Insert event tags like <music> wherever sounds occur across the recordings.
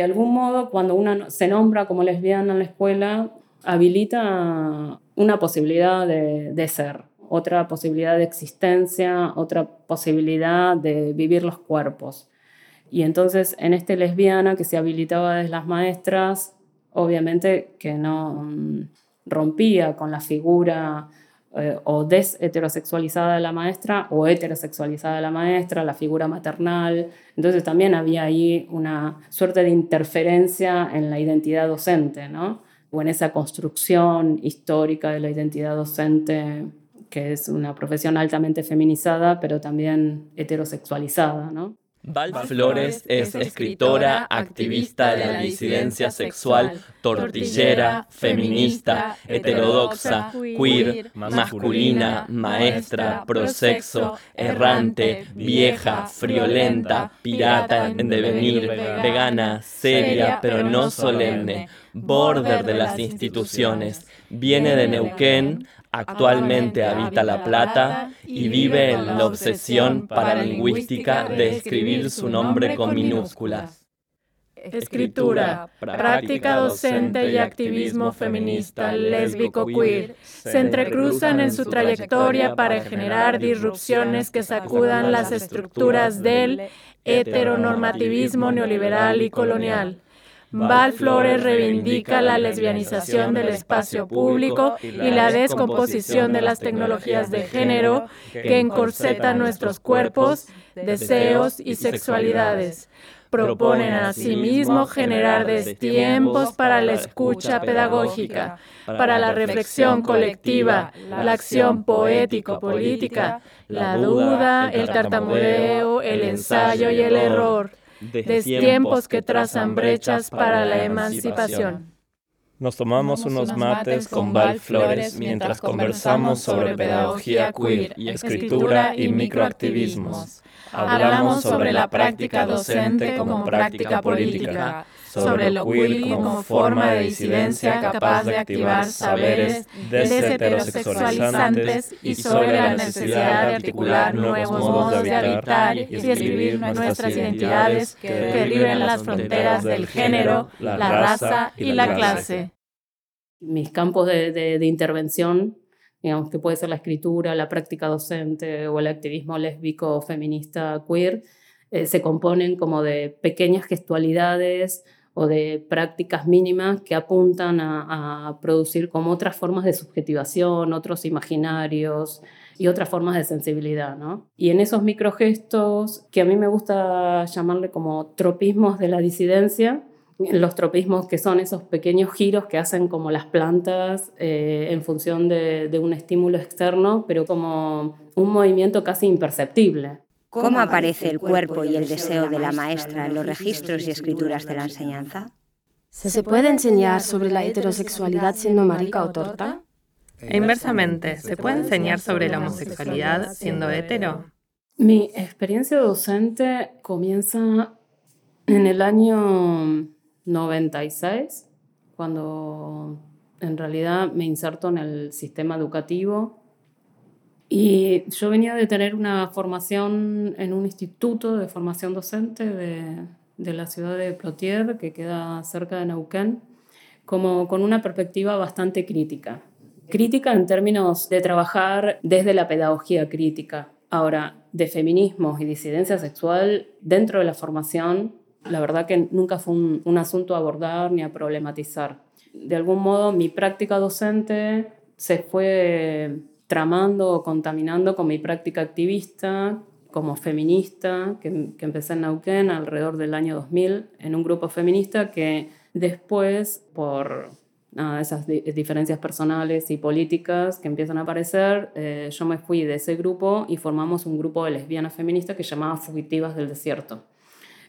De algún modo, cuando una se nombra como lesbiana en la escuela, habilita una posibilidad de, de ser, otra posibilidad de existencia, otra posibilidad de vivir los cuerpos. Y entonces en este lesbiana que se habilitaba desde las maestras, obviamente que no mm, rompía con la figura eh, o desheterosexualizada de la maestra o heterosexualizada la maestra, la figura maternal. Entonces también había ahí una suerte de interferencia en la identidad docente, ¿no? o en esa construcción histórica de la identidad docente que es una profesión altamente feminizada, pero también heterosexualizada, ¿no? Val Flores es escritora, activista de la disidencia sexual, tortillera, feminista, heterodoxa, queer, masculina, maestra, prosexo, errante, vieja, friolenta, pirata en devenir, vegana, seria pero no solemne, border de las instituciones, viene de Neuquén, Actualmente habita La Plata y vive en la obsesión paralingüística de escribir su nombre con minúsculas. Escritura, práctica docente y activismo feminista lésbico queer. se entrecruzan en su trayectoria para generar disrupciones que sacudan las estructuras del heteronormativismo neoliberal y colonial Val Flores reivindica la lesbianización del espacio público y la descomposición de las tecnologías de género que encorsetan nuestros cuerpos, deseos y sexualidades. Proponen asimismo generar destiempos para la escucha pedagógica, para la reflexión colectiva, la acción poético-política, la duda, el tartamudeo, el ensayo y el error de tiempos que trazan brechas para la emancipación. Nos tomamos unos mates con Val Flores mientras conversamos sobre pedagogía queer y escritura y microactivismos. Hablamos sobre la práctica docente como práctica política, sobre lo queer como forma de disidencia capaz de activar saberes desheterosexualizantes y sobre la necesidad de articular nuevos modos de habitar y escribir nuestras identidades que libren las fronteras del género, la raza y la clase. Mis campos de, de intervención digamos que puede ser la escritura, la práctica docente o el activismo lésbico, feminista, queer, eh, se componen como de pequeñas gestualidades o de prácticas mínimas que apuntan a, producir como otras formas de subjetivación, otros imaginarios y otras formas de sensibilidad. ¿no? Y en esos microgestos, que a mí me gusta llamarle como tropismos de la disidencia, los tropismos que son esos pequeños giros que hacen como las plantas eh, en función de, un estímulo externo, pero como un movimiento casi imperceptible. ¿Cómo aparece el cuerpo y el deseo de la maestra en los registros y escrituras de la enseñanza? ¿Se puede enseñar sobre la heterosexualidad siendo marica o torta? E inversamente, ¿se puede enseñar sobre la homosexualidad siendo hetero? Mi experiencia docente comienza en el año 96, cuando en realidad me inserto en el sistema educativo. Y yo venía de tener una formación en un instituto de formación docente de, de la ciudad de Plotier, que queda cerca de Neuquén, como con una perspectiva bastante crítica. Crítica en términos de trabajar desde la pedagogía crítica. Ahora, de feminismos y disidencia sexual dentro de la formación la verdad que nunca fue un, asunto a abordar ni a problematizar. De algún modo mi práctica docente se fue tramando o contaminando con mi práctica activista como feminista, que, que empecé en Neuquén alrededor del año 2000, en un grupo feminista que después, por esas diferencias personales y políticas que empiezan a aparecer, eh, yo me fui de ese grupo y formamos un grupo de lesbianas feministas que llamaba Fugitivas del Desierto.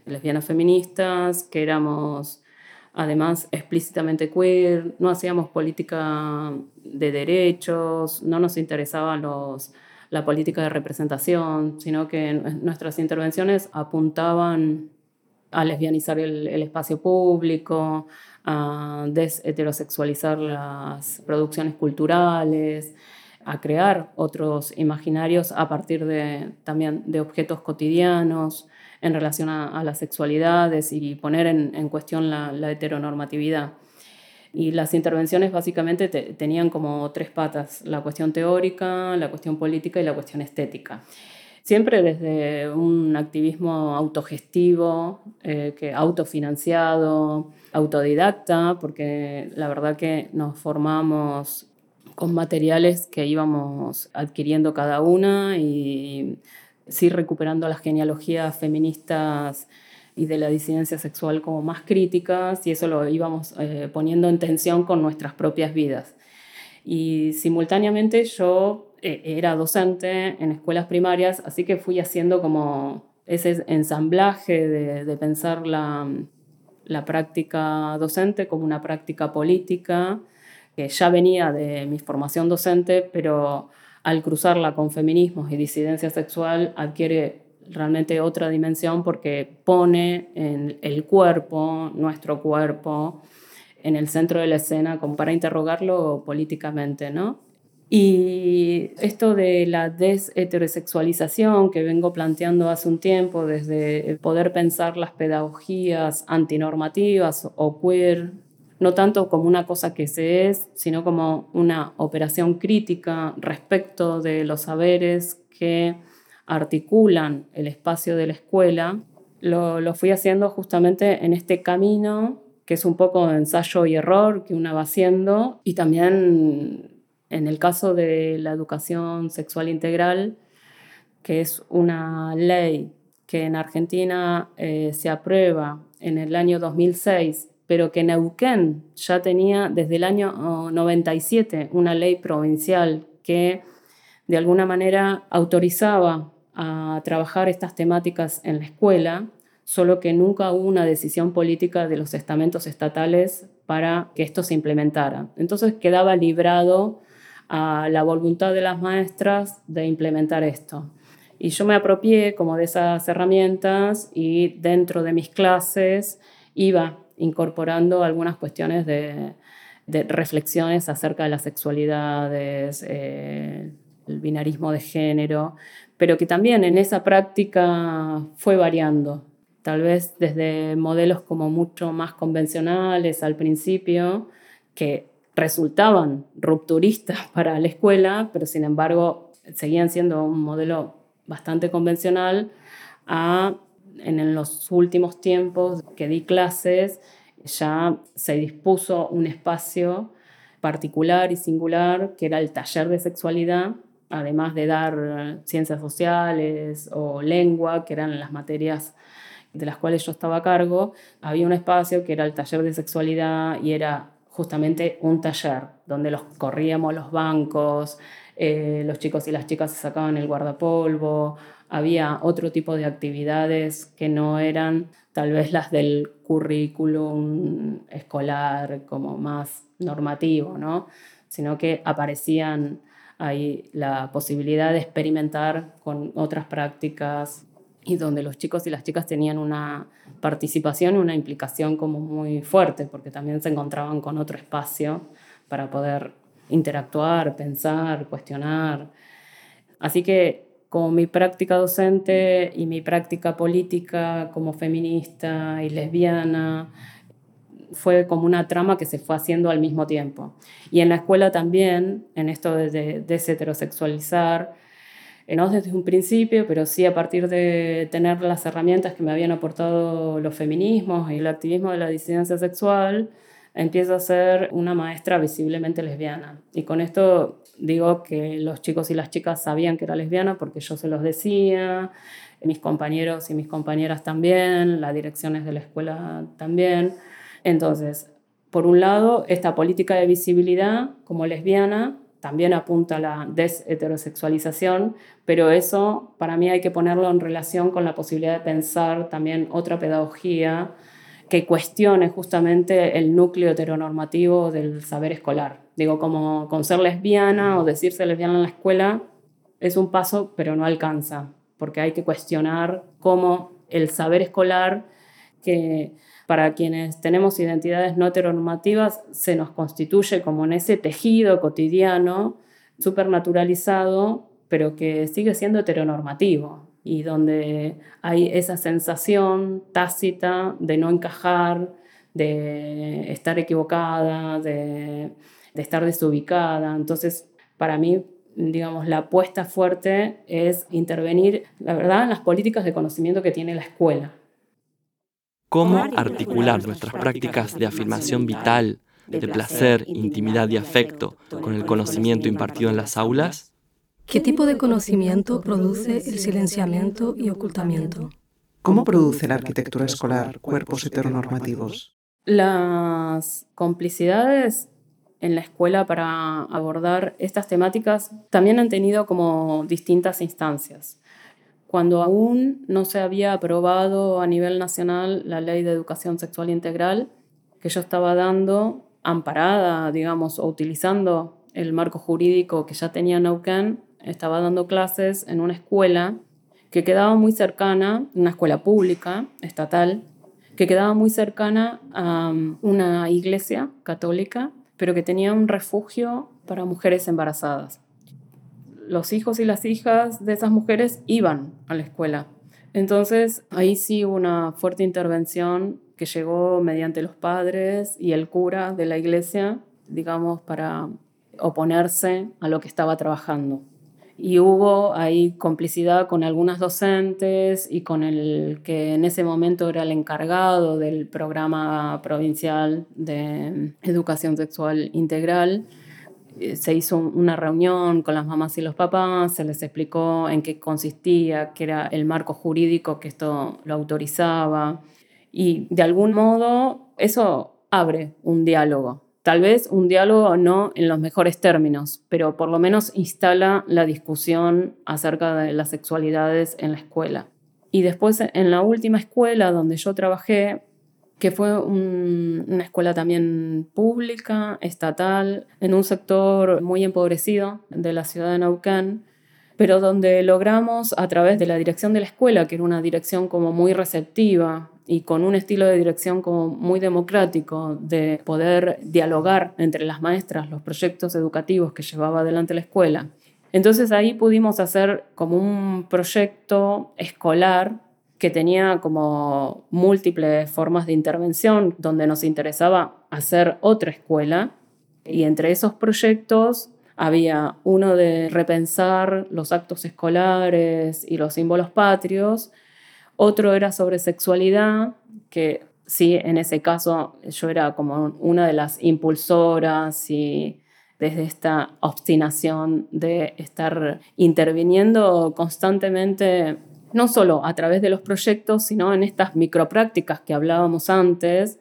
Lesbianas feministas, que éramos además explícitamente queer, no hacíamos política de derechos, no nos interesaba los, la política de representación, sino que nuestras intervenciones apuntaban a lesbianizar el, el espacio público, a desheterosexualizar las producciones culturales, a crear otros imaginarios a partir de, también de objetos cotidianos, en relación a, las sexualidades y poner en, cuestión la, heteronormatividad. Y las intervenciones básicamente tenían como tres patas, la cuestión teórica, la cuestión política y la cuestión estética. Siempre desde un activismo autogestivo, eh, que autofinanciado, autodidacta, porque la verdad que nos formamos con materiales que íbamos adquiriendo cada una y sí recuperando las genealogías feministas y de la disidencia sexual como más críticas y eso lo íbamos eh, poniendo en tensión con nuestras propias vidas. Y simultáneamente yo eh, era docente en escuelas primarias, así que fui haciendo como ese ensamblaje de, de pensar la, la práctica docente como una práctica política que ya venía de mi formación docente, pero al cruzarla con feminismos y disidencia sexual adquiere realmente otra dimensión porque pone en el cuerpo, nuestro cuerpo, en el centro de la escena como para interrogarlo políticamente, ¿no? Y esto de la desheterosexualización que vengo planteando hace un tiempo, desde poder pensar las pedagogías antinormativas o queer no tanto como una cosa que se es, sino como una operación crítica respecto de los saberes que articulan el espacio de la escuela, lo, fui haciendo justamente en este camino que es un poco de ensayo y error que una va haciendo y también en el caso de la educación sexual integral, que es una ley que en Argentina eh, se aprueba en el año 2006 pero que Neuquén ya tenía desde el año 97 una ley provincial que de alguna manera autorizaba a trabajar estas temáticas en la escuela, solo que nunca hubo una decisión política de los estamentos estatales para que esto se implementara. Entonces quedaba librado a la voluntad de las maestras de implementar esto. Y yo me apropié como de esas herramientas y dentro de mis clases iba incorporando algunas cuestiones de, reflexiones acerca de las sexualidades, eh, el binarismo de género, pero que también en esa práctica fue variando, tal vez desde modelos como mucho más convencionales al principio, que resultaban rupturistas <laughs> para la escuela, pero sin embargo seguían siendo un modelo bastante convencional, a en los últimos tiempos que di clases, ya se dispuso un espacio particular y singular que era el taller de sexualidad, además de dar ciencias sociales o lengua, que eran las materias de las cuales yo estaba a cargo, había un espacio que era el taller de sexualidad y era justamente un taller donde los corríamos los bancos, eh, los chicos y las chicas se sacaban el guardapolvo, había otro tipo de actividades que no eran tal vez las del currículum escolar como más normativo, ¿no? sino que aparecían ahí la posibilidad de experimentar con otras prácticas y donde los chicos y las chicas tenían una participación, una implicación como muy fuerte, porque también se encontraban con otro espacio para poder interactuar, pensar, cuestionar. Así que como mi práctica docente y mi práctica política como feminista y lesbiana, fue como una trama que se fue haciendo al mismo tiempo. Y en la escuela también, en esto de desheterosexualizar, eh, no desde un principio, pero sí a partir de tener las herramientas que me habían aportado los feminismos y el activismo de la disidencia sexual, empiezo a ser una maestra visiblemente lesbiana. Y con esto digo que los chicos y las chicas sabían que era lesbiana porque yo se los decía, mis compañeros y mis compañeras también, las direcciones de la escuela también. Entonces, por un lado, esta política de visibilidad como lesbiana también apunta a la desheterosexualización, pero eso para mí hay que ponerlo en relación con la posibilidad de pensar también otra pedagogía que cuestione justamente el núcleo heteronormativo del saber escolar. Digo, como con ser lesbiana o decirse lesbiana en la escuela es un paso, pero no alcanza, porque hay que cuestionar cómo el saber escolar, que para quienes tenemos identidades no heteronormativas, se nos constituye como en ese tejido cotidiano, supernaturalizado, pero que sigue siendo heteronormativo. Y donde hay esa sensación tácita de no encajar, de estar equivocada, de, de estar desubicada. Entonces, para mí, digamos, la apuesta fuerte es intervenir, la verdad, en las políticas de conocimiento que tiene la escuela. ¿Cómo articular nuestras prácticas de afirmación vital, de placer, intimidad y afecto con el conocimiento impartido en las aulas? ¿Qué tipo de conocimiento produce el silenciamiento y ocultamiento? ¿Cómo produce la arquitectura escolar cuerpos heteronormativos? Las complicidades en la escuela para abordar estas temáticas también han tenido como distintas instancias. Cuando aún no se había aprobado a nivel nacional la ley de educación sexual integral, que yo estaba dando, amparada, digamos, o utilizando el marco jurídico que ya tenía Neuquén, estaba dando clases en una escuela que quedaba muy cercana, una escuela pública, estatal, que quedaba muy cercana a una iglesia católica pero que tenía un refugio para mujeres embarazadas. Los hijos y las hijas de esas mujeres iban a la escuela. Entonces ahí sí hubo una fuerte intervención que llegó mediante los padres y el cura de la iglesia, digamos, para oponerse a lo que estaba trabajando y hubo ahí complicidad con algunas docentes y con el que en ese momento era el encargado del programa provincial de educación sexual integral. Eh, se hizo una reunión con las mamás y los papás, se les explicó en qué consistía, qué era el marco jurídico que esto lo autorizaba y de algún modo eso abre un diálogo Tal vez un diálogo no en los mejores términos, pero por lo menos instala la discusión acerca de las sexualidades en la escuela. Y después en la última escuela donde yo trabajé, que fue una escuela también pública, estatal, en un sector muy empobrecido de la ciudad de Naucán, pero donde logramos a través de la dirección de la escuela, que era una dirección como muy receptiva, y con un estilo de dirección como muy democrático de poder dialogar entre las maestras los proyectos educativos que llevaba adelante la escuela. Entonces ahí pudimos hacer como un proyecto escolar que tenía como múltiples formas de intervención, donde nos interesaba hacer otra escuela. Y entre esos proyectos había uno de repensar los actos escolares y los símbolos patrios, otro era sobre sexualidad, que sí, en ese caso yo era como una de las impulsoras y desde esta obstinación de estar interviniendo constantemente, no solo a través de los proyectos, sino en estas microprácticas que hablábamos antes,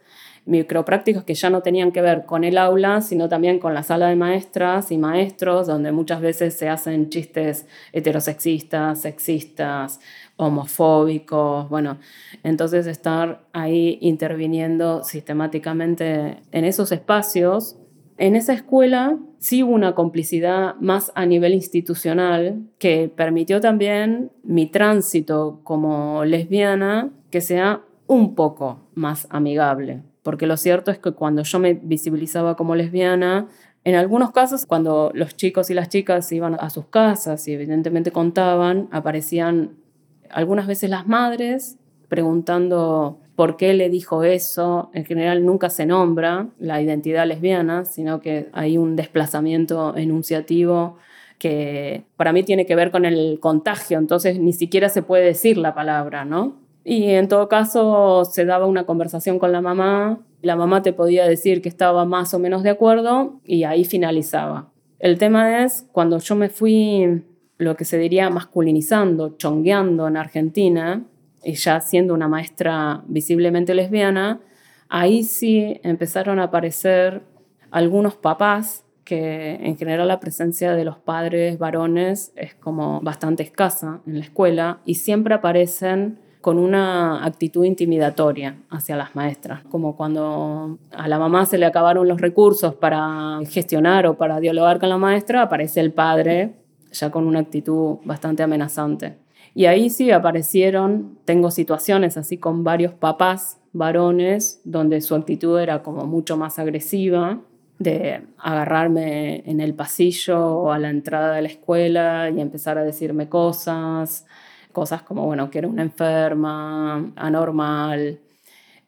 microprácticas que ya no tenían que ver con el aula, sino también con la sala de maestras y maestros, donde muchas veces se hacen chistes heterosexistas, sexistas, homofóbicos, bueno, entonces estar ahí interviniendo sistemáticamente en esos espacios. En esa escuela sí hubo una complicidad más a nivel institucional que permitió también mi tránsito como lesbiana que sea un poco más amigable, porque lo cierto es que cuando yo me visibilizaba como lesbiana, en algunos casos, cuando los chicos y las chicas iban a sus casas y evidentemente contaban, aparecían algunas veces las madres preguntando por qué le dijo eso. En general nunca se nombra la identidad lesbiana, sino que hay un desplazamiento enunciativo que para mí tiene que ver con el contagio, entonces ni siquiera se puede decir la palabra, ¿no? Y en todo caso se daba una conversación con la mamá, la mamá te podía decir que estaba más o menos de acuerdo y ahí finalizaba. El tema es, cuando yo me fui lo que se diría masculinizando, chongueando en Argentina, y ya siendo una maestra visiblemente lesbiana, ahí sí empezaron a aparecer algunos papás que en general la presencia de los padres varones es como bastante escasa en la escuela y siempre aparecen con una actitud intimidatoria hacia las maestras, como cuando a la mamá se le acabaron los recursos para gestionar o para dialogar con la maestra, aparece el padre ya con una actitud bastante amenazante. Y ahí sí aparecieron, tengo situaciones así con varios papás varones donde su actitud era como mucho más agresiva, de agarrarme en el pasillo o a la entrada de la escuela y empezar a decirme cosas, cosas como, bueno, que era una enferma, anormal.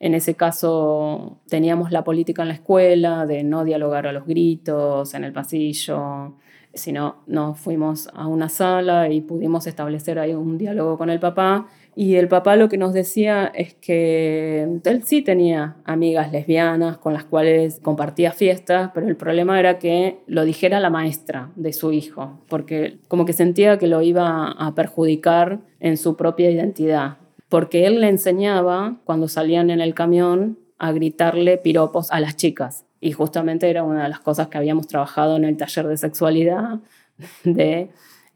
En ese caso teníamos la política en la escuela de no dialogar a los gritos, en el pasillo, sino nos fuimos a una sala y pudimos establecer ahí un diálogo con el papá. Y el papá lo que nos decía es que él sí tenía amigas lesbianas con las cuales compartía fiestas, pero el problema era que lo dijera la maestra de su hijo, porque como que sentía que lo iba a perjudicar en su propia identidad, porque él le enseñaba cuando salían en el camión a gritarle piropos a las chicas. Y justamente era una de las cosas que habíamos trabajado en el taller de sexualidad, <laughs> de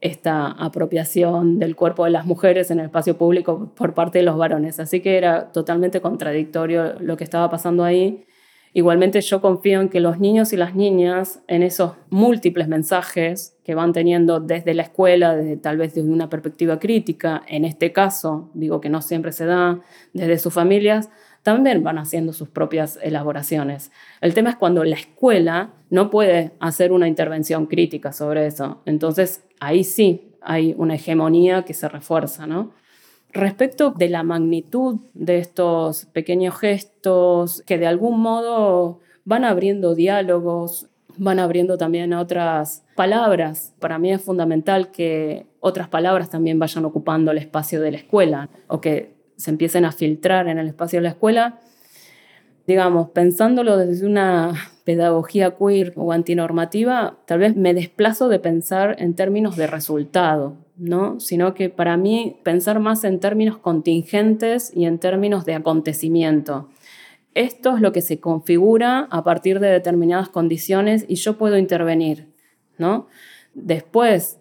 esta apropiación del cuerpo de las mujeres en el espacio público por parte de los varones. Así que era totalmente contradictorio lo que estaba pasando ahí. Igualmente yo confío en que los niños y las niñas, en esos múltiples mensajes que van teniendo desde la escuela, desde, tal vez desde una perspectiva crítica, en este caso, digo que no siempre se da, desde sus familias, también van haciendo sus propias elaboraciones. El tema es cuando la escuela no puede hacer una intervención crítica sobre eso. Entonces, ahí sí hay una hegemonía que se refuerza, ¿no? Respecto de la magnitud de estos pequeños gestos que de algún modo van abriendo diálogos, van abriendo también otras palabras. Para mí es fundamental que otras palabras también vayan ocupando el espacio de la escuela o que se empiecen a filtrar en el espacio de la escuela, digamos, pensándolo desde una pedagogía queer o antinormativa, tal vez me desplazo de pensar en términos de resultado, ¿no? Sino que para mí pensar más en términos contingentes y en términos de acontecimiento. Esto es lo que se configura a partir de determinadas condiciones y yo puedo intervenir, ¿no? Después,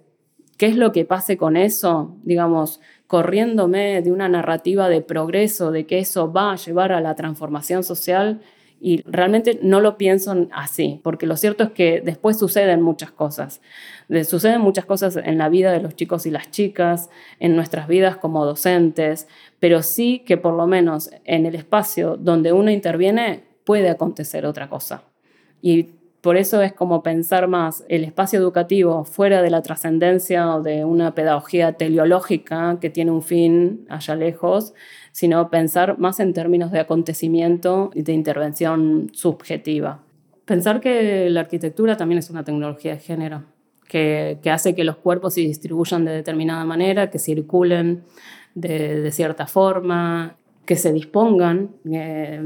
¿qué es lo que pase con eso? Digamos, corriéndome de una narrativa de progreso, de que eso va a llevar a la transformación social. Y realmente no lo pienso así, porque lo cierto es que después suceden muchas cosas. Suceden muchas cosas en la vida de los chicos y las chicas, en nuestras vidas como docentes, pero sí que por lo menos en el espacio donde uno interviene puede acontecer otra cosa. Y por eso es como pensar más el espacio educativo fuera de la trascendencia o de una pedagogía teleológica que tiene un fin allá lejos, sino pensar más en términos de acontecimiento y de intervención subjetiva. Pensar que la arquitectura también es una tecnología de género, que, hace que los cuerpos se distribuyan de determinada manera, que circulen de, cierta forma, que se dispongan, eh,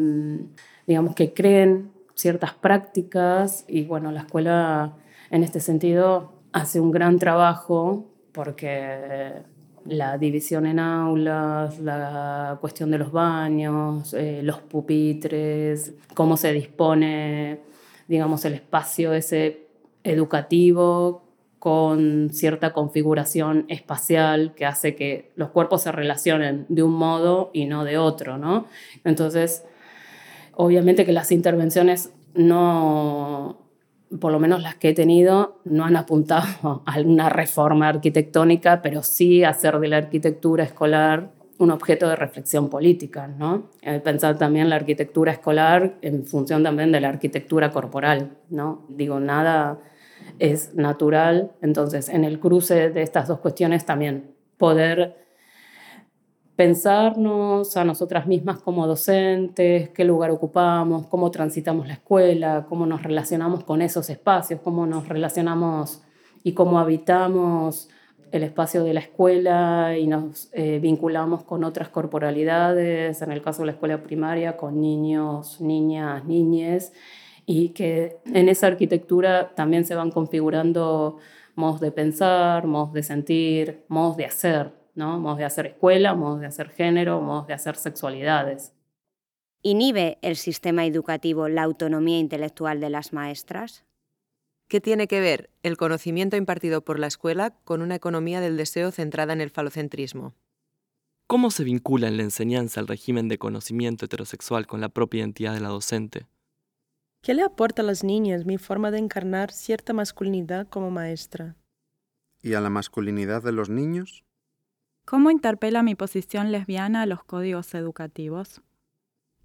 digamos, que creen ciertas prácticas y bueno, la escuela en este sentido hace un gran trabajo porque la división en aulas, la cuestión de los baños, eh, los pupitres, cómo se dispone, digamos, el espacio ese educativo con cierta configuración espacial que hace que los cuerpos se relacionen de un modo y no de otro, ¿no? Entonces, Obviamente que las intervenciones no, por lo menos las que he tenido, no han apuntado <laughs> a una reforma arquitectónica, pero sí hacer de la arquitectura escolar un objeto de reflexión política, ¿no? Eh, pensar también la arquitectura escolar en función también de la arquitectura corporal, ¿no? Digo, nada es natural, entonces en el cruce de estas dos cuestiones también poder pensarnos a nosotras mismas como docentes, qué lugar ocupamos, cómo transitamos la escuela, cómo nos relacionamos con esos espacios, cómo nos relacionamos y cómo habitamos el espacio de la escuela y nos eh, vinculamos con otras corporalidades, en el caso de la escuela primaria, con niños, niñas, niñes, y que en esa arquitectura también se van configurando modos de pensar, modos de sentir, modos de hacer, Modos de hacer escuela, modos de hacer género, modos de hacer sexualidades. ¿Inhibe el sistema educativo la autonomía intelectual de las maestras? ¿Qué tiene que ver el conocimiento impartido por la escuela con una economía del deseo centrada en el falocentrismo? ¿Cómo se vincula en la enseñanza el régimen de conocimiento heterosexual con la propia identidad de la docente? ¿Qué le aporta a las niñas mi forma de encarnar cierta masculinidad como maestra? ¿Y a la masculinidad de los niños? ¿Cómo interpela mi posición lesbiana a los códigos educativos?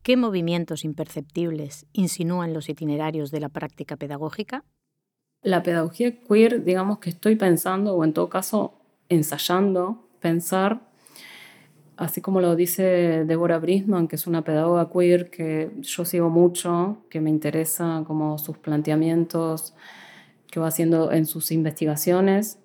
¿Qué movimientos imperceptibles insinúan los itinerarios de la práctica pedagógica? La pedagogía queer, digamos que estoy pensando, o en todo caso ensayando, pensar así como lo dice Deborah Brisman, que es una pedagoga queer que yo sigo mucho, que me interesa como sus planteamientos que va haciendo en sus investigaciones,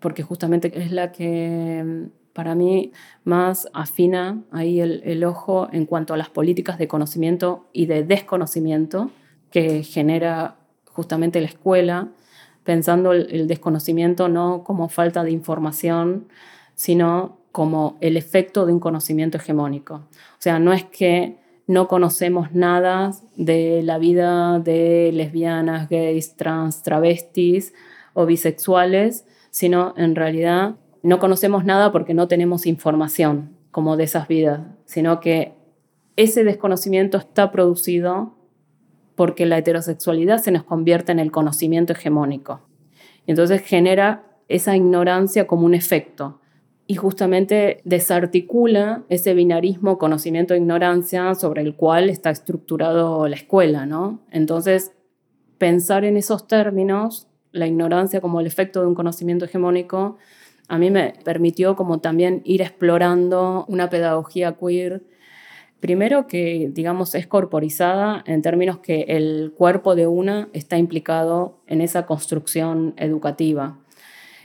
porque justamente es la que para mí más afina ahí el, ojo en cuanto a las políticas de conocimiento y de desconocimiento que genera justamente la escuela, pensando el desconocimiento no como falta de información, sino como el efecto de un conocimiento hegemónico. O sea, no es que no conocemos nada de la vida de lesbianas, gays, trans, travestis o bisexuales, sino en realidad no conocemos nada porque no tenemos información como de esas vidas, sino que ese desconocimiento está producido porque la heterosexualidad se nos convierte en el conocimiento hegemónico. Entonces genera esa ignorancia como un efecto y justamente desarticula ese binarismo conocimiento-ignorancia sobre el cual está estructurado la escuela, ¿no? Entonces, pensar en esos términos, la ignorancia como el efecto de un conocimiento hegemónico, a mí me permitió como también ir explorando una pedagogía queer, primero que, digamos, es corporizada en términos que el cuerpo de una está implicado en esa construcción educativa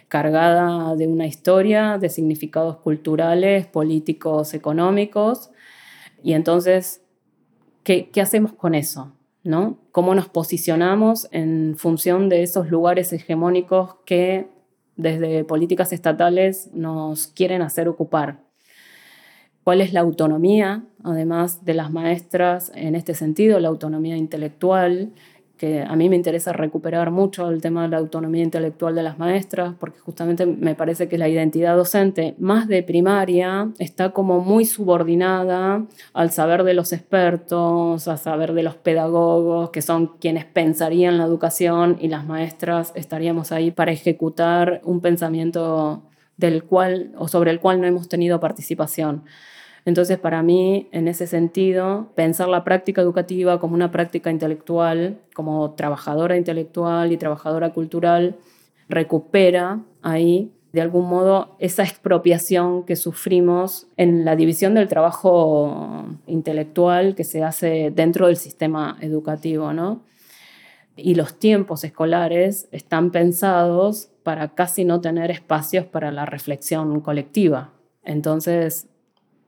cargada de una historia, de significados culturales, políticos, económicos. Y entonces, ¿qué, qué hacemos con eso? ¿no? ¿Cómo nos posicionamos en función de esos lugares hegemónicos que desde políticas estatales nos quieren hacer ocupar? ¿Cuál es la autonomía, además de las maestras en este sentido, la autonomía intelectual? Que a mí me interesa recuperar mucho el tema de la autonomía intelectual de las maestras, porque justamente me parece que la identidad docente, más de primaria, está como muy subordinada al saber de los expertos, al saber de los pedagogos, que son quienes pensarían la educación y las maestras estaríamos ahí para ejecutar un pensamiento del cual o sobre el cual no hemos tenido participación. Entonces, para mí, en ese sentido, pensar la práctica educativa como una práctica intelectual, como trabajadora intelectual y trabajadora cultural, recupera ahí, de algún modo, esa expropiación que sufrimos en la división del trabajo intelectual que se hace dentro del sistema educativo, ¿no? Y los tiempos escolares están pensados para casi no tener espacios para la reflexión colectiva. Entonces,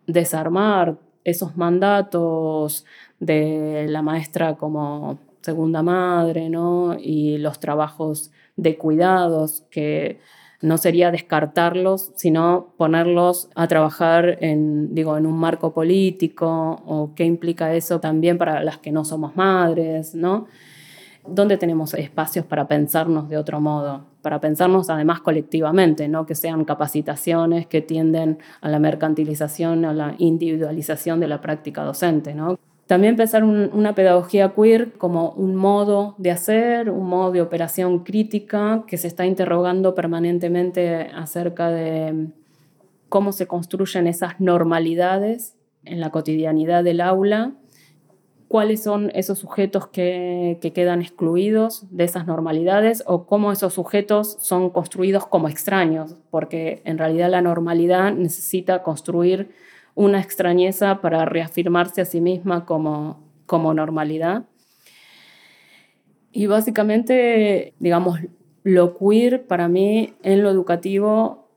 desarmar esos mandatos de la maestra como segunda madre, ¿no? Y los trabajos de cuidados, que no sería descartarlos, sino ponerlos a trabajar en, digo, en un marco político, o qué implica eso también para las que no somos madres, ¿no? ¿Dónde tenemos espacios para pensarnos de otro modo? Para pensarnos además colectivamente, no que sean capacitaciones que tienden a la mercantilización, a la individualización de la práctica docente. ¿no? También pensar una pedagogía queer como un modo de hacer, un modo de operación crítica que se está interrogando permanentemente acerca de cómo se construyen esas normalidades en la cotidianidad del aula cuáles son esos sujetos que, quedan excluidos de esas normalidades o cómo esos sujetos son construidos como extraños, porque en realidad la normalidad necesita construir una extrañeza para reafirmarse a sí misma como, como normalidad. Y básicamente, digamos, lo queer para mí en lo educativo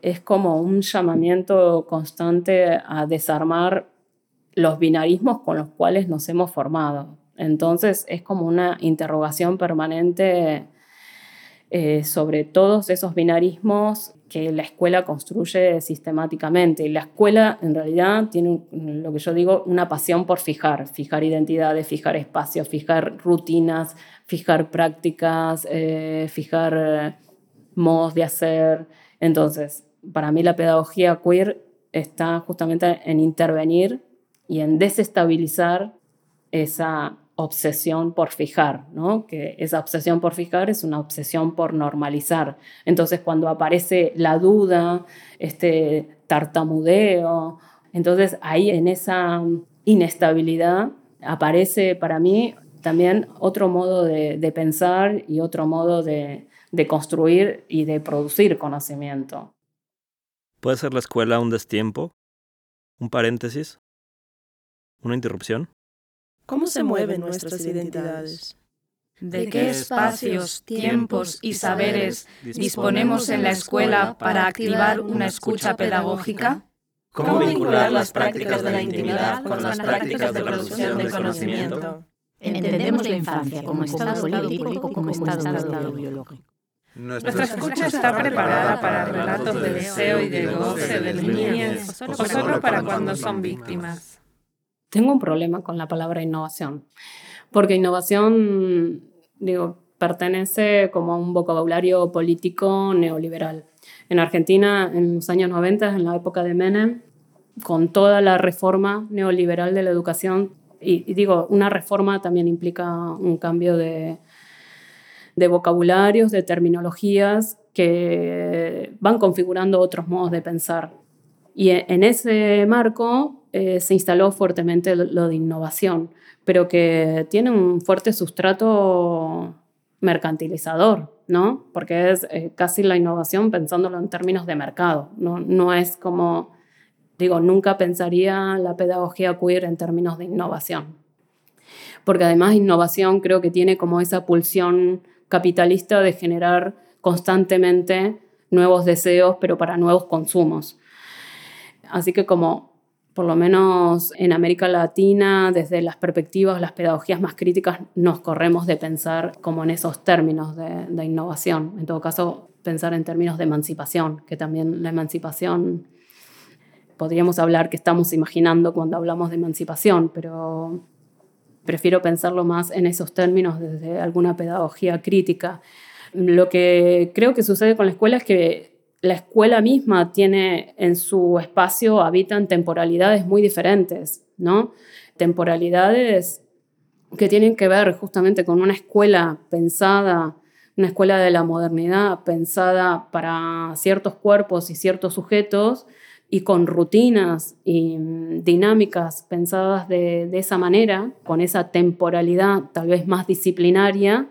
es como un llamamiento constante a desarmar los binarismos con los cuales nos hemos formado. Entonces es como una interrogación permanente eh, sobre todos esos binarismos que la escuela construye sistemáticamente. Y la escuela en realidad tiene, lo que yo digo, una pasión por fijar, fijar identidades, fijar espacios, fijar rutinas, fijar prácticas, eh, fijar eh, modos de hacer. Entonces, para mí la pedagogía queer está justamente en intervenir y en desestabilizar esa obsesión por fijar, ¿no? que esa obsesión por fijar es una obsesión por normalizar. Entonces cuando aparece la duda, este tartamudeo, entonces ahí en esa inestabilidad aparece para mí también otro modo de, pensar y otro modo de, de construir y de producir conocimiento. ¿Puede ser la escuela un destiempo? Un paréntesis. Una interrupción. ¿Cómo se mueven nuestras identidades? ¿De qué espacios, tiempos y saberes disponemos en la escuela para activar una escucha pedagógica? ¿Cómo vincular las prácticas de la intimidad con las prácticas de producción de conocimiento? Entendemos la infancia como estado político o como estado biológico. Nuestra escucha está preparada para relatos de deseo y de goce de niñas o solo para cuando son víctimas. Tengo un problema con la palabra innovación, porque innovación, digo, pertenece como a un vocabulario político neoliberal. En Argentina, en los años 90, en la época de Menem, con toda la reforma neoliberal de la educación, y, digo, una reforma también implica un cambio de, de vocabularios, de terminologías que van configurando otros modos de pensar. Y en ese marco eh, se instaló fuertemente lo de innovación, pero que tiene un fuerte sustrato mercantilizador, ¿no? Porque es eh, casi la innovación pensándolo en términos de mercado, no, no es como, digo, nunca pensaría la pedagogía queer en términos de innovación. Porque además innovación creo que tiene como esa pulsión capitalista de generar constantemente nuevos deseos, pero para nuevos consumos. Así que como por lo menos en América Latina, desde las perspectivas, las pedagogías más críticas, nos corremos de pensar como en esos términos de, innovación. En todo caso, pensar en términos de emancipación, que también la emancipación, podríamos hablar que estamos imaginando cuando hablamos de emancipación, pero prefiero pensarlo más en esos términos desde alguna pedagogía crítica. Lo que creo que sucede con la escuela es que la escuela misma tiene en su espacio, habitan temporalidades muy diferentes, ¿no? Temporalidades que tienen que ver justamente con una escuela pensada, una escuela de la modernidad pensada para ciertos cuerpos y ciertos sujetos y con rutinas y dinámicas pensadas de, de esa manera, con esa temporalidad tal vez más disciplinaria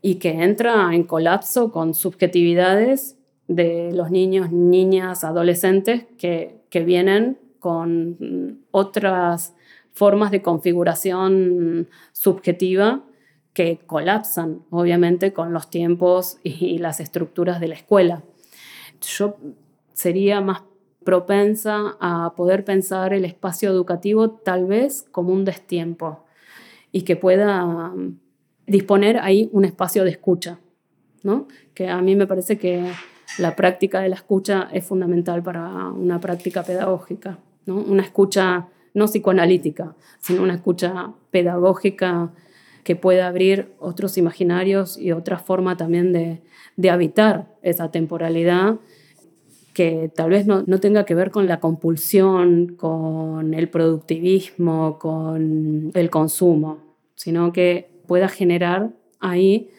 y que entra en colapso con subjetividades de los niños, niñas, adolescentes que, vienen con otras formas de configuración subjetiva que colapsan, obviamente, con los tiempos y las estructuras de la escuela. Yo sería más propensa a poder pensar el espacio educativo tal vez como un destiempo y que pueda disponer ahí un espacio de escucha, ¿no? que a mí me parece que la práctica de la escucha es fundamental para una práctica pedagógica, ¿no? una escucha no psicoanalítica, sino una escucha pedagógica que pueda abrir otros imaginarios y otra forma también de, de habitar esa temporalidad que tal vez no, no, tenga que ver con la compulsión, con el productivismo, con el consumo, sino que pueda generar ahí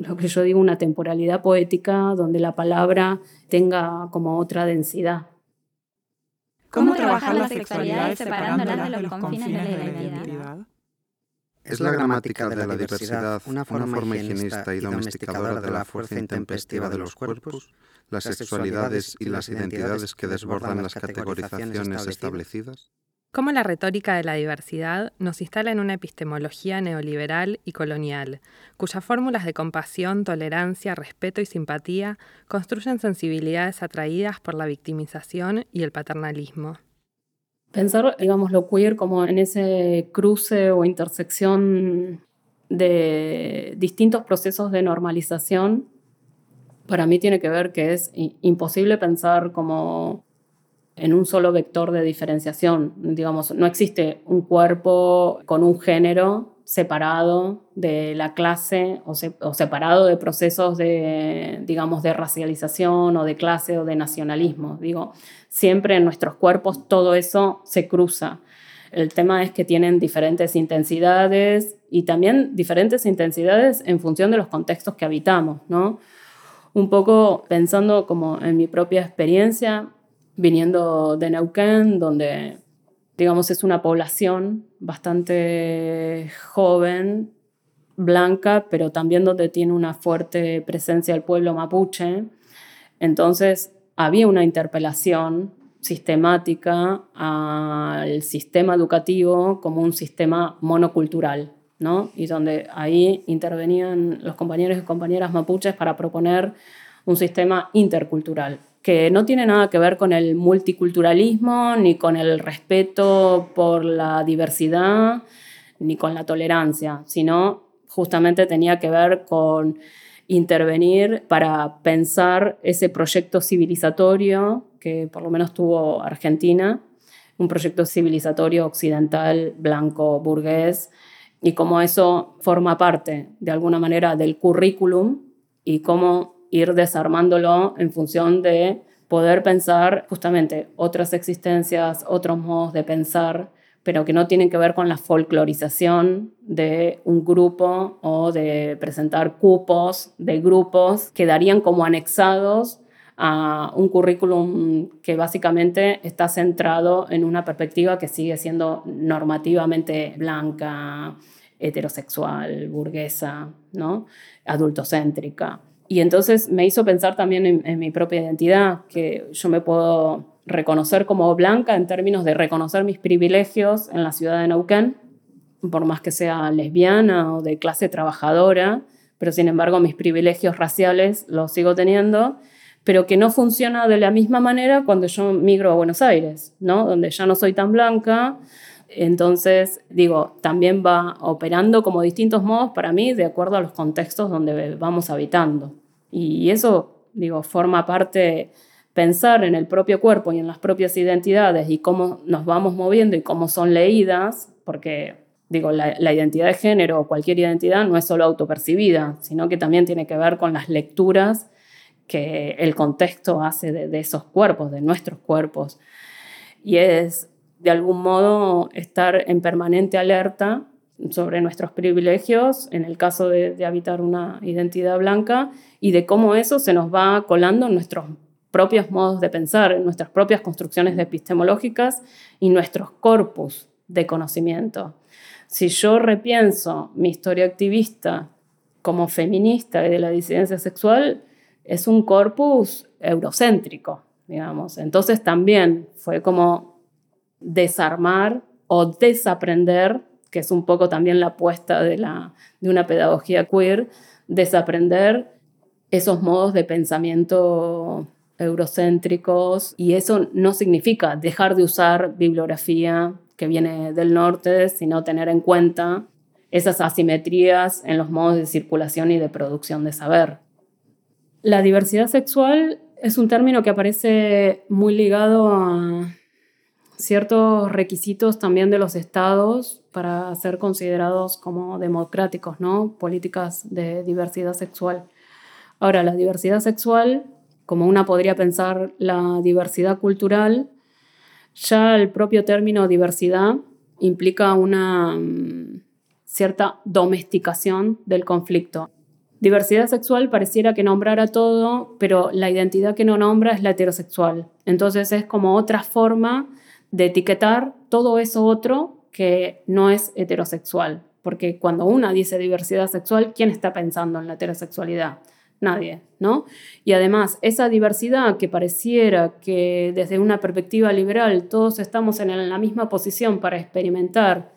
lo que yo digo, una temporalidad poética donde la palabra tenga como otra densidad. ¿Cómo trabajar la sexualidad separándola de los confines de la identidad? Es la gramática de la diversidad una forma higienista y domesticadora de la fuerza intempestiva de los cuerpos, las sexualidades y las identidades que desbordan las categorizaciones establecidas? Cómo la retórica de la diversidad nos instala en una epistemología neoliberal y colonial, cuyas fórmulas de compasión, tolerancia, respeto y simpatía construyen sensibilidades atraídas por la victimización y el paternalismo. Pensar, digamos, lo queer como en ese cruce o intersección de distintos procesos de normalización, para mí tiene que ver que es imposible pensar como en un solo vector de diferenciación. Digamos, no existe un cuerpo con un género separado de la clase o, separado de procesos de, digamos, de racialización o de clase o de nacionalismo. Digo, siempre en nuestros cuerpos todo eso se cruza. El tema es que tienen diferentes intensidades y también diferentes intensidades en función de los contextos que habitamos, ¿no? Un poco pensando como en mi propia experiencia, viniendo de Neuquén, donde, digamos, es una población bastante joven, blanca, pero también donde tiene una fuerte presencia el pueblo mapuche. Entonces, había una interpelación sistemática al sistema educativo como un sistema monocultural, ¿no? Y donde ahí intervenían los compañeros y compañeras mapuches para proponer un sistema intercultural, que no tiene nada que ver con el multiculturalismo, ni con el respeto por la diversidad, ni con la tolerancia, sino justamente tenía que ver con intervenir para pensar ese proyecto civilizatorio que por lo menos tuvo Argentina, un proyecto civilizatorio occidental, blanco, burgués, y cómo eso forma parte de alguna manera del currículum y cómo ir desarmándolo en función de poder pensar justamente otras existencias, otros modos de pensar, pero que no tienen que ver con la folclorización de un grupo o de presentar cupos de grupos que darían como anexados a un currículum que básicamente está centrado en una perspectiva que sigue siendo normativamente blanca, heterosexual, burguesa, ¿no? adultocéntrica. Y entonces me hizo pensar también en, mi propia identidad, que yo me puedo reconocer como blanca en términos de reconocer mis privilegios en la ciudad de Neuquén, por más que sea lesbiana o de clase trabajadora, pero sin embargo mis privilegios raciales los sigo teniendo pero que no funciona de la misma manera cuando yo migro a Buenos Aires, ¿no? Donde ya no soy tan blanca. Entonces, digo, también va operando como distintos modos para mí de acuerdo a los contextos donde vamos habitando. Y eso, digo, forma parte pensar en el propio cuerpo y en las propias identidades y cómo nos vamos moviendo y cómo son leídas, porque digo, la, la, identidad de género o cualquier identidad no es solo autopercibida, sino que también tiene que ver con las lecturas que el contexto hace de, esos cuerpos, de nuestros cuerpos. Y es, de algún modo, estar en permanente alerta sobre nuestros privilegios en el caso de, habitar una identidad blanca y de cómo eso se nos va colando en nuestros propios modos de pensar, en nuestras propias construcciones epistemológicas y nuestros corpus de conocimiento. Si yo repienso mi historia activista como feminista y de la disidencia sexual, es un corpus eurocéntrico, digamos. Entonces también fue como desarmar o desaprender, que es un poco también la apuesta de, la, de una pedagogía queer, desaprender esos modos de pensamiento eurocéntricos y eso no significa dejar de usar bibliografía que viene del norte, sino tener en cuenta esas asimetrías en los modos de circulación y de producción de saber. La diversidad sexual es un término que aparece muy ligado a ciertos requisitos también de los estados para ser considerados como democráticos, ¿no? Políticas de diversidad sexual. Ahora, la diversidad sexual, como una podría pensar la diversidad cultural, ya el propio término diversidad implica una mm, cierta domesticación del conflicto. Diversidad sexual pareciera que nombrara todo, pero la identidad que no nombra es la heterosexual. Entonces es como otra forma de etiquetar todo eso otro que no es heterosexual. Porque cuando una dice diversidad sexual, ¿quién está pensando en la heterosexualidad? Nadie, ¿no? Y además, esa diversidad que pareciera que desde una perspectiva liberal todos estamos en la misma posición para experimentar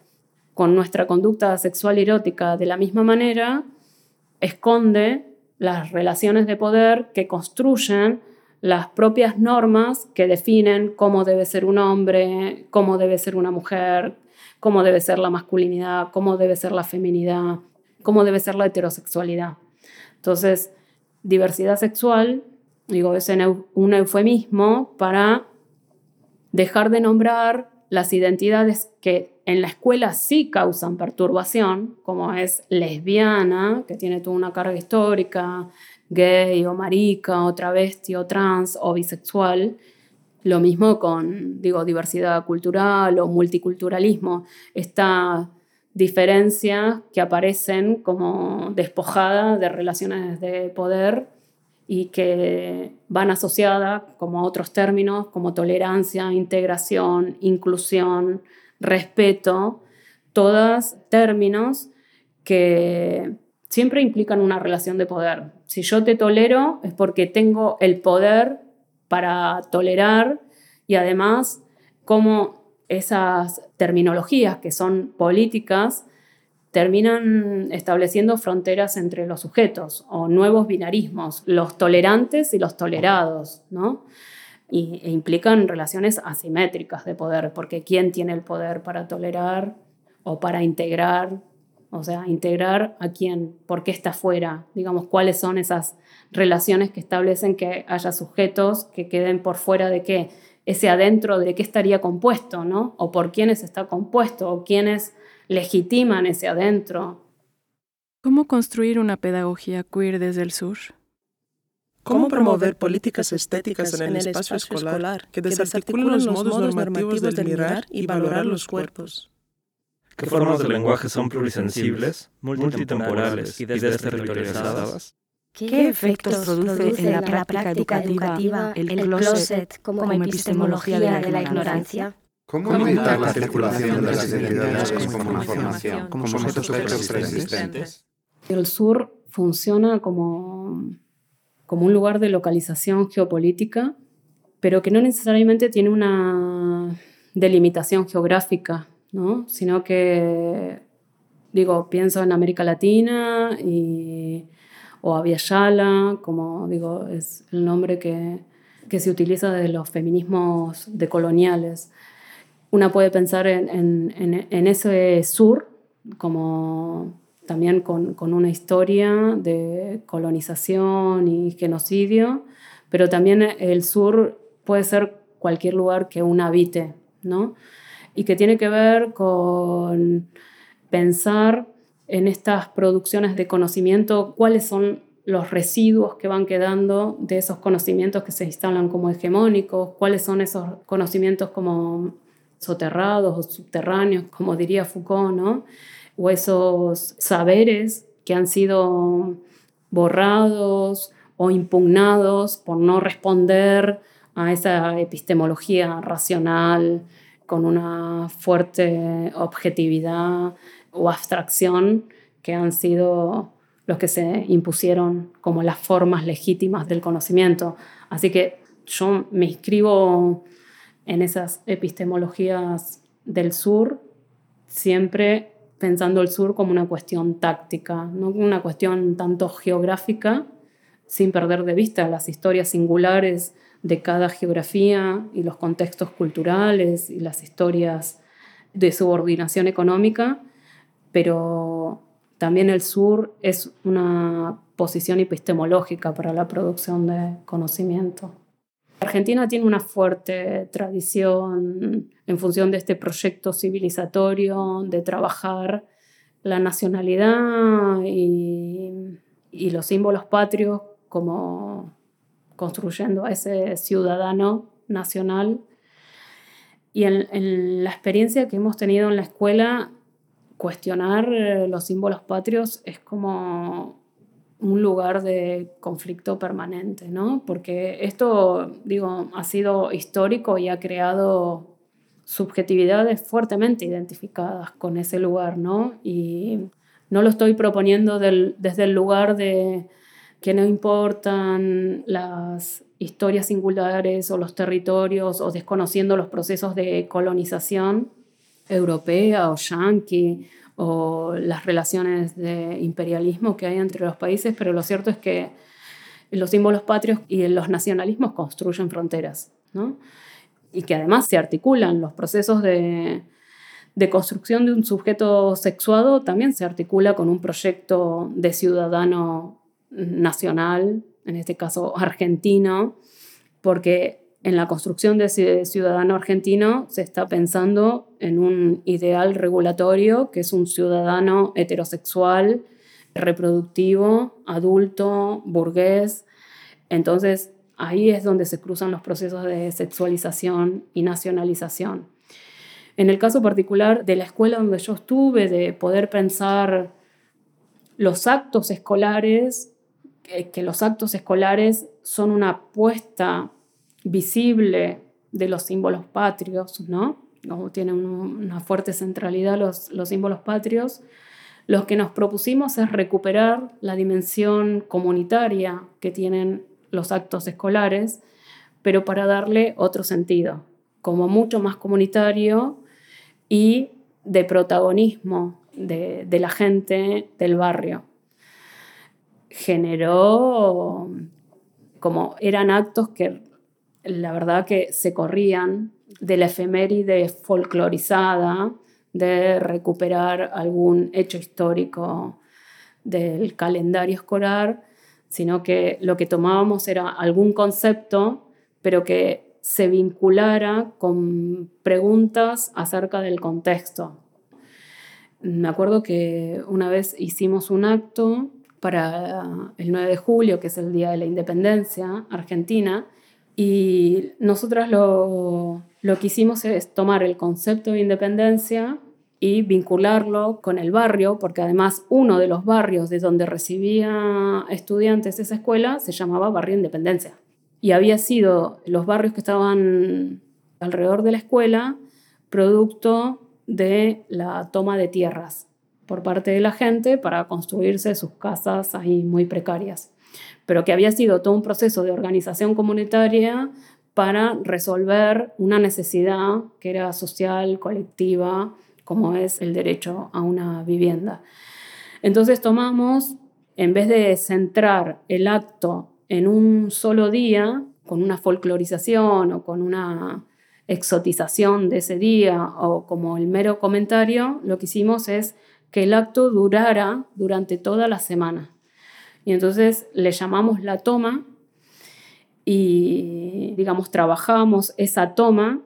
con nuestra conducta sexual erótica de la misma manera, esconde las relaciones de poder que construyen las propias normas que definen cómo debe ser un hombre, cómo debe ser una mujer, cómo debe ser la masculinidad, cómo debe ser la feminidad, cómo debe ser la heterosexualidad. Entonces, diversidad sexual, digo, es un eufemismo para dejar de nombrar las identidades que en la escuela sí causan perturbación, como es lesbiana, que tiene toda una carga histórica, gay o marica o travesti o trans o bisexual. Lo mismo con, digo, diversidad cultural o multiculturalismo. Esta diferencia que aparecen como despojada de relaciones de poder y que van asociadas como a otros términos como tolerancia, integración, inclusión, respeto, todos términos que siempre implican una relación de poder. Si yo te tolero es porque tengo el poder para tolerar y además cómo esas terminologías que son políticas terminan estableciendo fronteras entre los sujetos o nuevos binarismos, los tolerantes y los tolerados, ¿no? Y, e implican relaciones asimétricas de poder, porque ¿quién tiene el poder para tolerar o para integrar? O sea, integrar a quién, por qué está fuera, digamos, cuáles son esas relaciones que establecen que haya sujetos que queden por fuera de qué, ese adentro de qué estaría compuesto, ¿no? O por quiénes está compuesto, o quiénes legitiman ese adentro. ¿Cómo construir una pedagogía queer desde el sur? ¿Cómo promover políticas estéticas en el espacio escolar que desarticulen los modos normativos del mirar y valorar los cuerpos? ¿Qué formas de lenguaje son plurisensibles, multitemporales y desterritorializadas? ¿Qué efectos produce en la práctica educativa el closet como epistemología de la ignorancia? ¿Cómo aumentar la circulación de las identidades como una formación, como sujetos preexistentes? El sur funciona como, como un lugar de localización geopolítica, pero que no necesariamente tiene una delimitación geográfica, ¿no? sino que, digo, pienso en América Latina y, o Aviala, como digo, es el nombre que, que se utiliza de los feminismos decoloniales una puede pensar en, ese sur como también con, una historia de colonización y genocidio, pero también el sur puede ser cualquier lugar que uno habite, ¿no? Y que tiene que ver con pensar en estas producciones de conocimiento, cuáles son los residuos que van quedando de esos conocimientos que se instalan como hegemónicos, cuáles son esos conocimientos como soterrados o subterráneos, como diría Foucault, ¿no? o esos saberes que han sido borrados o impugnados por no responder a esa epistemología racional con una fuerte objetividad o abstracción que han sido los que se impusieron como las formas legítimas del conocimiento. Así que yo me inscribo en esas epistemologías del sur, siempre pensando el sur como una cuestión táctica, no una cuestión tanto geográfica, sin perder de vista las historias singulares de cada geografía y los contextos culturales y las historias de subordinación económica, pero también el sur es una posición epistemológica para la producción de conocimiento. Argentina tiene una fuerte tradición en función de este proyecto civilizatorio de trabajar la nacionalidad y, los símbolos patrios como construyendo a ese ciudadano nacional. Y en la experiencia que hemos tenido en la escuela, cuestionar los símbolos patrios es como un lugar de conflicto permanente, ¿no? Porque esto, digo, ha sido histórico y ha creado subjetividades fuertemente identificadas con ese lugar, ¿no? Y no lo estoy proponiendo desde el lugar de que no importan las historias singulares o los territorios o desconociendo los procesos de colonización europea o yanqui o las relaciones de imperialismo que hay entre los países, pero lo cierto es que los símbolos patrios y los nacionalismos construyen fronteras, ¿no? Y que además se articulan los procesos de, de construcción de un sujeto sexuado, también se articula con un proyecto de ciudadano nacional, en este caso argentino, porque en la construcción de ciudadano argentino se está pensando en un ideal regulatorio que es un ciudadano heterosexual, reproductivo, adulto, burgués. Entonces ahí es donde se cruzan los procesos de sexualización y nacionalización. En el caso particular de la escuela donde yo estuve, de poder pensar los actos escolares, que, los actos escolares son una apuesta visible de los símbolos patrios, ¿no? Como tienen una fuerte centralidad los, los símbolos patrios, lo que nos propusimos es recuperar la dimensión comunitaria que tienen los actos escolares, pero para darle otro sentido, como mucho más comunitario y de protagonismo de, de la gente del barrio. Generó como eran actos que la verdad que se corrían de la efeméride folclorizada, de recuperar algún hecho histórico del calendario escolar, sino que lo que tomábamos era algún concepto, pero que se vinculara con preguntas acerca del contexto. Me acuerdo que una vez hicimos un acto para el 9 de julio, que es el Día de la Independencia Argentina, y nosotras lo, lo que hicimos es tomar el concepto de independencia y vincularlo con el barrio, porque además uno de los barrios de donde recibía estudiantes esa escuela se llamaba Barrio Independencia. Y había sido los barrios que estaban alrededor de la escuela producto de la toma de tierras por parte de la gente para construirse sus casas ahí muy precarias, pero que había sido todo un proceso de organización comunitaria para resolver una necesidad que era social, colectiva, como es el derecho a una vivienda. Entonces tomamos, en vez de centrar el acto en un solo día, con una folclorización o con una exotización de ese día o como el mero comentario, lo que hicimos es que el acto durara durante toda la semana. Y entonces le llamamos la toma y, digamos, trabajamos esa toma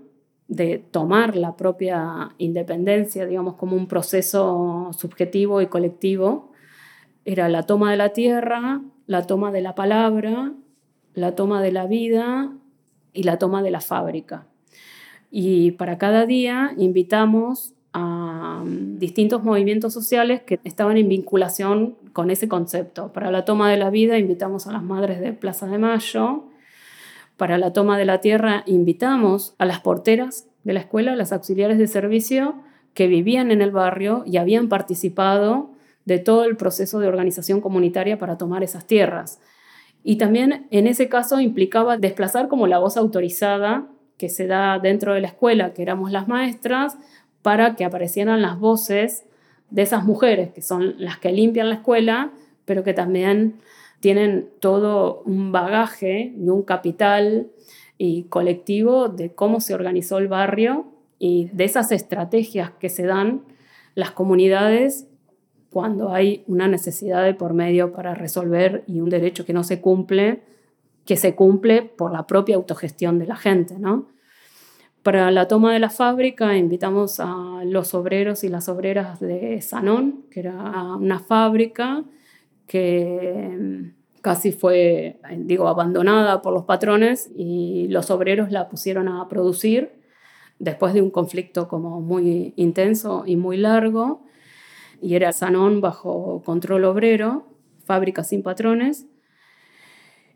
de tomar la propia independencia, digamos, como un proceso subjetivo y colectivo, era la toma de la tierra, la toma de la palabra, la toma de la vida y la toma de la fábrica. Y para cada día invitamos um, distintos movimientos sociales que estaban en vinculación con ese concepto. Para la toma de la vida invitamos a las madres de Plaza de Mayo, para la toma de la tierra invitamos a las porteras de la escuela, las auxiliares de servicio que vivían en el barrio y habían participado de todo el proceso de organización comunitaria para tomar esas tierras. Y también en ese caso implicaba desplazar como la voz autorizada que se da dentro de la escuela, que éramos las maestras, para que aparecieran las voces de esas mujeres, que son las que limpian la escuela, pero que también tienen todo un bagaje y un capital y colectivo de cómo se organizó el barrio y de esas estrategias que se dan las comunidades cuando hay una necesidad de por medio para resolver y un derecho que no se cumple, que se cumple por la propia autogestión de la gente, ¿no? Para la toma de la fábrica invitamos a los obreros y las obreras de Sanón, que era una fábrica que mm, casi fue, digo, abandonada por los patrones y los obreros la pusieron a producir después de un conflicto como muy intenso y muy largo. Y era Sanón bajo control obrero, fábrica sin patrones.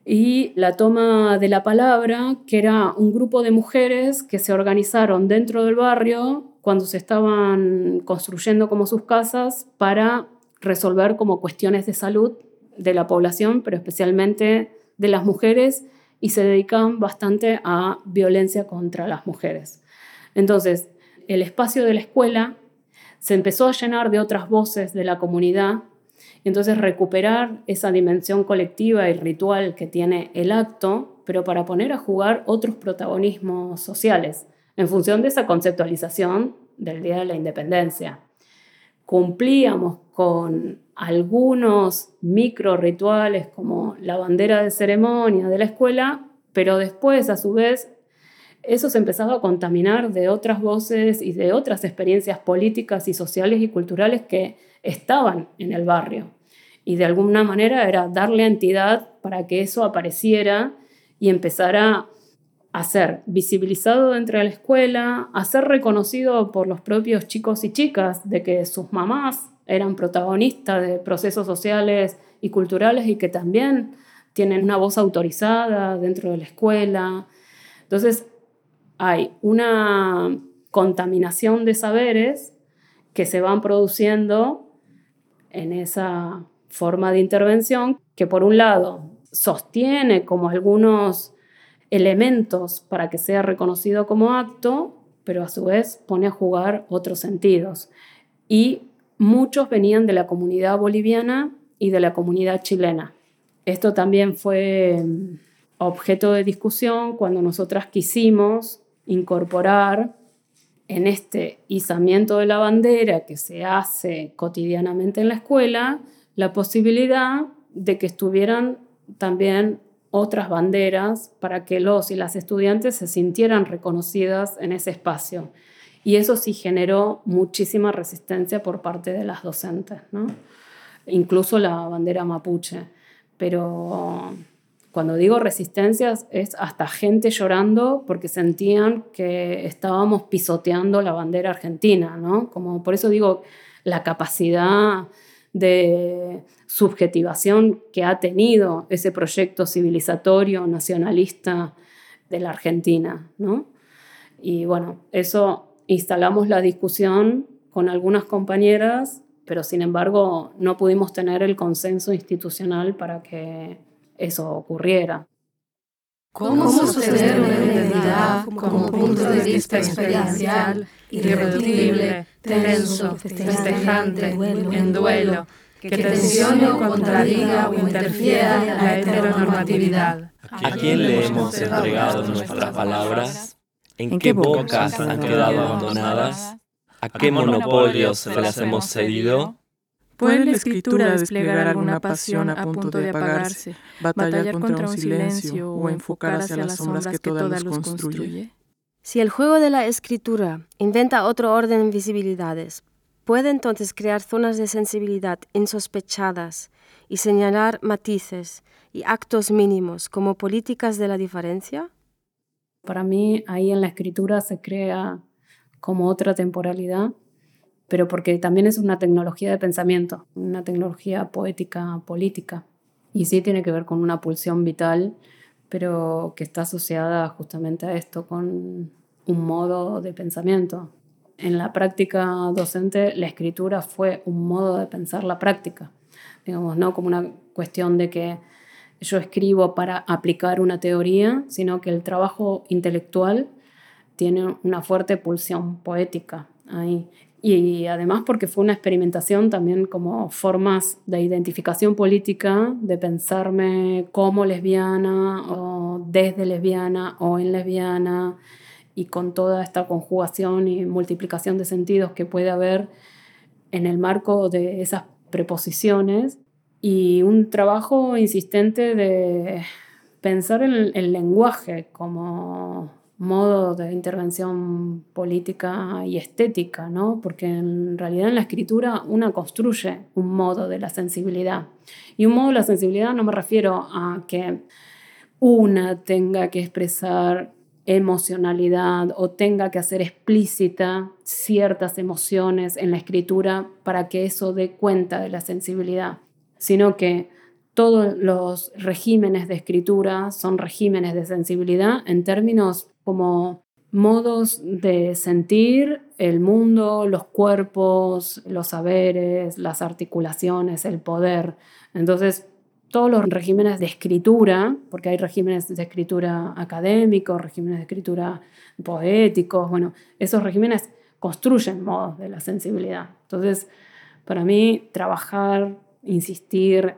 Y la toma de la palabra, que era un grupo de mujeres que se organizaron dentro del barrio cuando se estaban construyendo como sus casas para resolver como cuestiones de salud de la población, pero especialmente de las mujeres, y se dedican bastante a violencia contra las mujeres. Entonces, el espacio de la escuela se empezó a llenar de otras voces de la comunidad, entonces recuperar esa dimensión colectiva y ritual que tiene el acto, pero para poner a jugar otros protagonismos sociales, en función de esa conceptualización del Día de la Independencia. Cumplíamos con algunos micro rituales como la bandera de ceremonia de la escuela, pero después, a su vez, eso se empezaba a contaminar de otras voces y de otras experiencias políticas y sociales y culturales que estaban en el barrio. Y de alguna manera era darle entidad para que eso apareciera y empezara a ser visibilizado dentro de la escuela, a ser reconocido por los propios chicos y chicas de que sus mamás eran protagonistas de procesos sociales y culturales y que también tienen una voz autorizada dentro de la escuela. Entonces, hay una contaminación de saberes que se van produciendo en esa forma de intervención que por un lado sostiene como algunos elementos para que sea reconocido como acto, pero a su vez pone a jugar otros sentidos. Y muchos venían de la comunidad boliviana y de la comunidad chilena. Esto también fue mm, objeto de discusión cuando nosotras quisimos incorporar en este izamiento de la bandera que se hace cotidianamente en la escuela, la posibilidad de que estuvieran también otras banderas para que los y las estudiantes se sintieran reconocidas en ese espacio. Y eso sí generó muchísima resistencia por parte de las docentes, ¿no? incluso la bandera mapuche. Pero cuando digo resistencias es hasta gente llorando porque sentían que estábamos pisoteando la bandera argentina, ¿no? Como por eso digo la capacidad de subjetivación que ha tenido ese proyecto civilizatorio nacionalista de la Argentina, ¿no? Y bueno, eso instalamos la discusión con algunas compañeras, pero sin embargo no pudimos tener el consenso institucional para que eso ocurriera. ¿Cómo, sostener una identidad como punto de vista experiencial, irreductible, tenso, festejante, en duelo, que tensione o contradiga o interfiera la heteronormatividad? ¿A quién le hemos entregado nuestras palabras? ¿En qué bocas han quedado abandonadas? ¿A qué monopolios se las hemos cedido? ¿Puede la escritura desplegar alguna pasión a punto de apagarse, batallar contra un silencio o enfocar hacia las sombras que todas los construye? Si el juego de la escritura inventa otro orden de visibilidades, ¿puede entonces crear zonas de sensibilidad insospechadas y señalar matices y actos mínimos como políticas de la diferencia? Para mí ahí en la escritura se crea como otra temporalidad pero porque también es una tecnología de pensamiento, una tecnología poética política. Y sí tiene que ver con una pulsión vital, pero que está asociada justamente a esto, con un modo de pensamiento. En la práctica docente, la escritura fue un modo de pensar la práctica, digamos, no como una cuestión de que yo escribo para aplicar una teoría, sino que el trabajo intelectual tiene una fuerte pulsión poética ahí y además porque fue una experimentación también como formas de identificación política, de pensarme como lesbiana o desde lesbiana o en lesbiana y con toda esta conjugación y multiplicación de sentidos que puede haber en el marco de esas preposiciones. Y un trabajo insistente de pensar en el lenguaje como modo de intervención política y estética, ¿no? porque en realidad en la escritura una construye un modo de la sensibilidad. Y un modo de la sensibilidad no me refiero a que una tenga que expresar emocionalidad o tenga que hacer explícita ciertas emociones en la escritura para que eso dé cuenta de la sensibilidad, sino que todos los regímenes de escritura son regímenes de sensibilidad en términos como modos de sentir el mundo, los cuerpos, los saberes, las articulaciones, el poder. Entonces, todos los regímenes de escritura, porque hay regímenes de escritura académicos, regímenes de escritura poéticos, bueno, esos regímenes construyen modos de la sensibilidad. Entonces, para mí, trabajar, insistir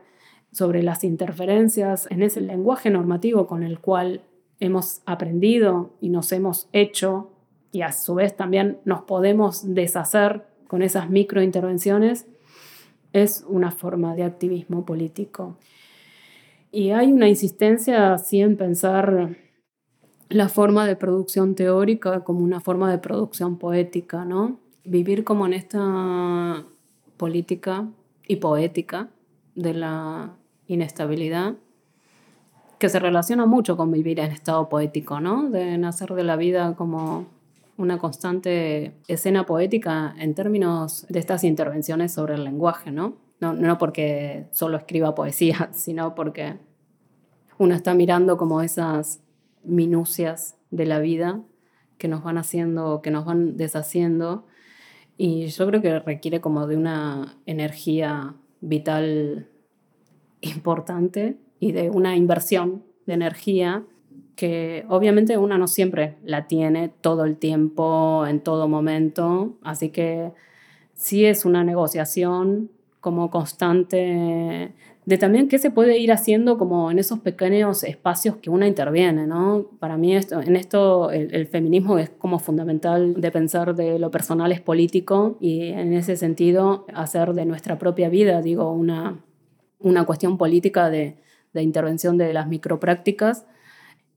sobre las interferencias en ese lenguaje normativo con el cual hemos aprendido y nos hemos hecho y a su vez también nos podemos deshacer con esas microintervenciones, es una forma de activismo político. Y hay una insistencia así en pensar la forma de producción teórica como una forma de producción poética, ¿no? Vivir como en esta política y poética de la inestabilidad que se relaciona mucho con vivir en estado poético, ¿no? De nacer de la vida como una constante escena poética en términos de estas intervenciones sobre el lenguaje, ¿no? No, no porque solo escriba poesía, <laughs> sino porque uno está mirando como esas minucias de la vida que nos van haciendo, que nos van deshaciendo. Y yo creo que requiere como de una energía vital importante y de una inversión de energía que obviamente una no siempre la tiene todo el tiempo, en todo momento, así que sí es una negociación como constante de también qué se puede ir haciendo como en esos pequeños espacios que una interviene, ¿no? Para mí esto, en esto el, feminismo es como fundamental de pensar de lo personal es político y en ese sentido hacer de nuestra propia vida, digo, una, una cuestión política de, de intervención de las microprácticas.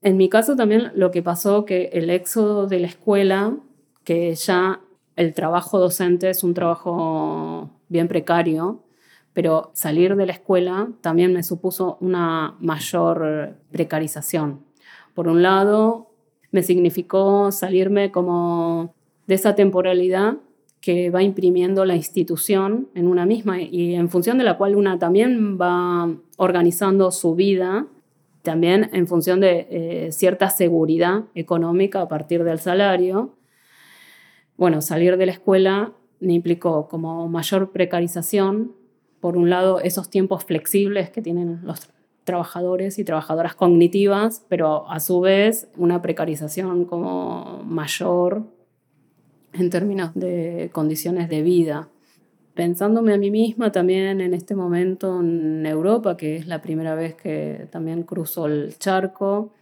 En mi caso también lo que pasó que el éxodo de la escuela, que ya el trabajo docente es un trabajo bien precario, pero salir de la escuela también me supuso una mayor precarización. Por un lado, me significó salirme como de esa temporalidad que va imprimiendo la institución en una misma y en función de la cual una también va organizando su vida, también en función de eh, cierta seguridad económica a partir del salario. Bueno, salir de la escuela me implicó como mayor precarización, por un lado, esos tiempos flexibles que tienen los trabajadores y trabajadoras cognitivas, pero a su vez una precarización como mayor en términos de condiciones de vida. Pensándome a mí misma también en este momento en Europa, que es la primera vez que también cruzo el charco,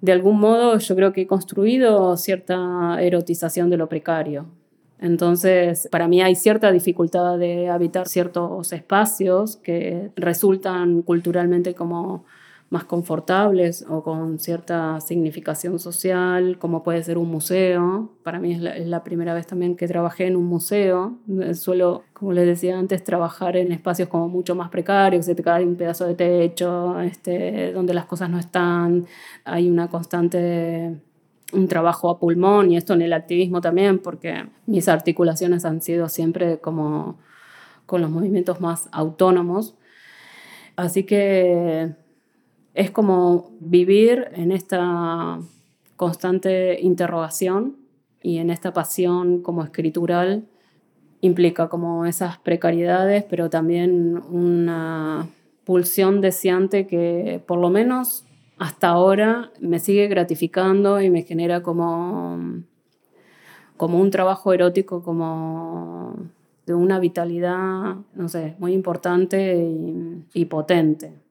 de algún modo yo creo que he construido cierta erotización de lo precario. Entonces, para mí hay cierta dificultad de habitar ciertos espacios que resultan culturalmente como más confortables o con cierta significación social, como puede ser un museo. Para mí es la, primera vez también que trabajé en un museo. Suelo, como les decía antes, trabajar en espacios como mucho más precarios, se te cae un pedazo de techo, este, donde las cosas no están, hay una constante un trabajo a pulmón y esto en el activismo también, porque mis articulaciones han sido siempre como con los movimientos más autónomos. Así que es como vivir en esta constante interrogación y en esta pasión como escritural implica como esas precariedades, pero también una pulsión deseante que por lo menos hasta ahora me sigue gratificando y me genera como, como un trabajo erótico, como de una vitalidad, no sé, muy importante y, y potente.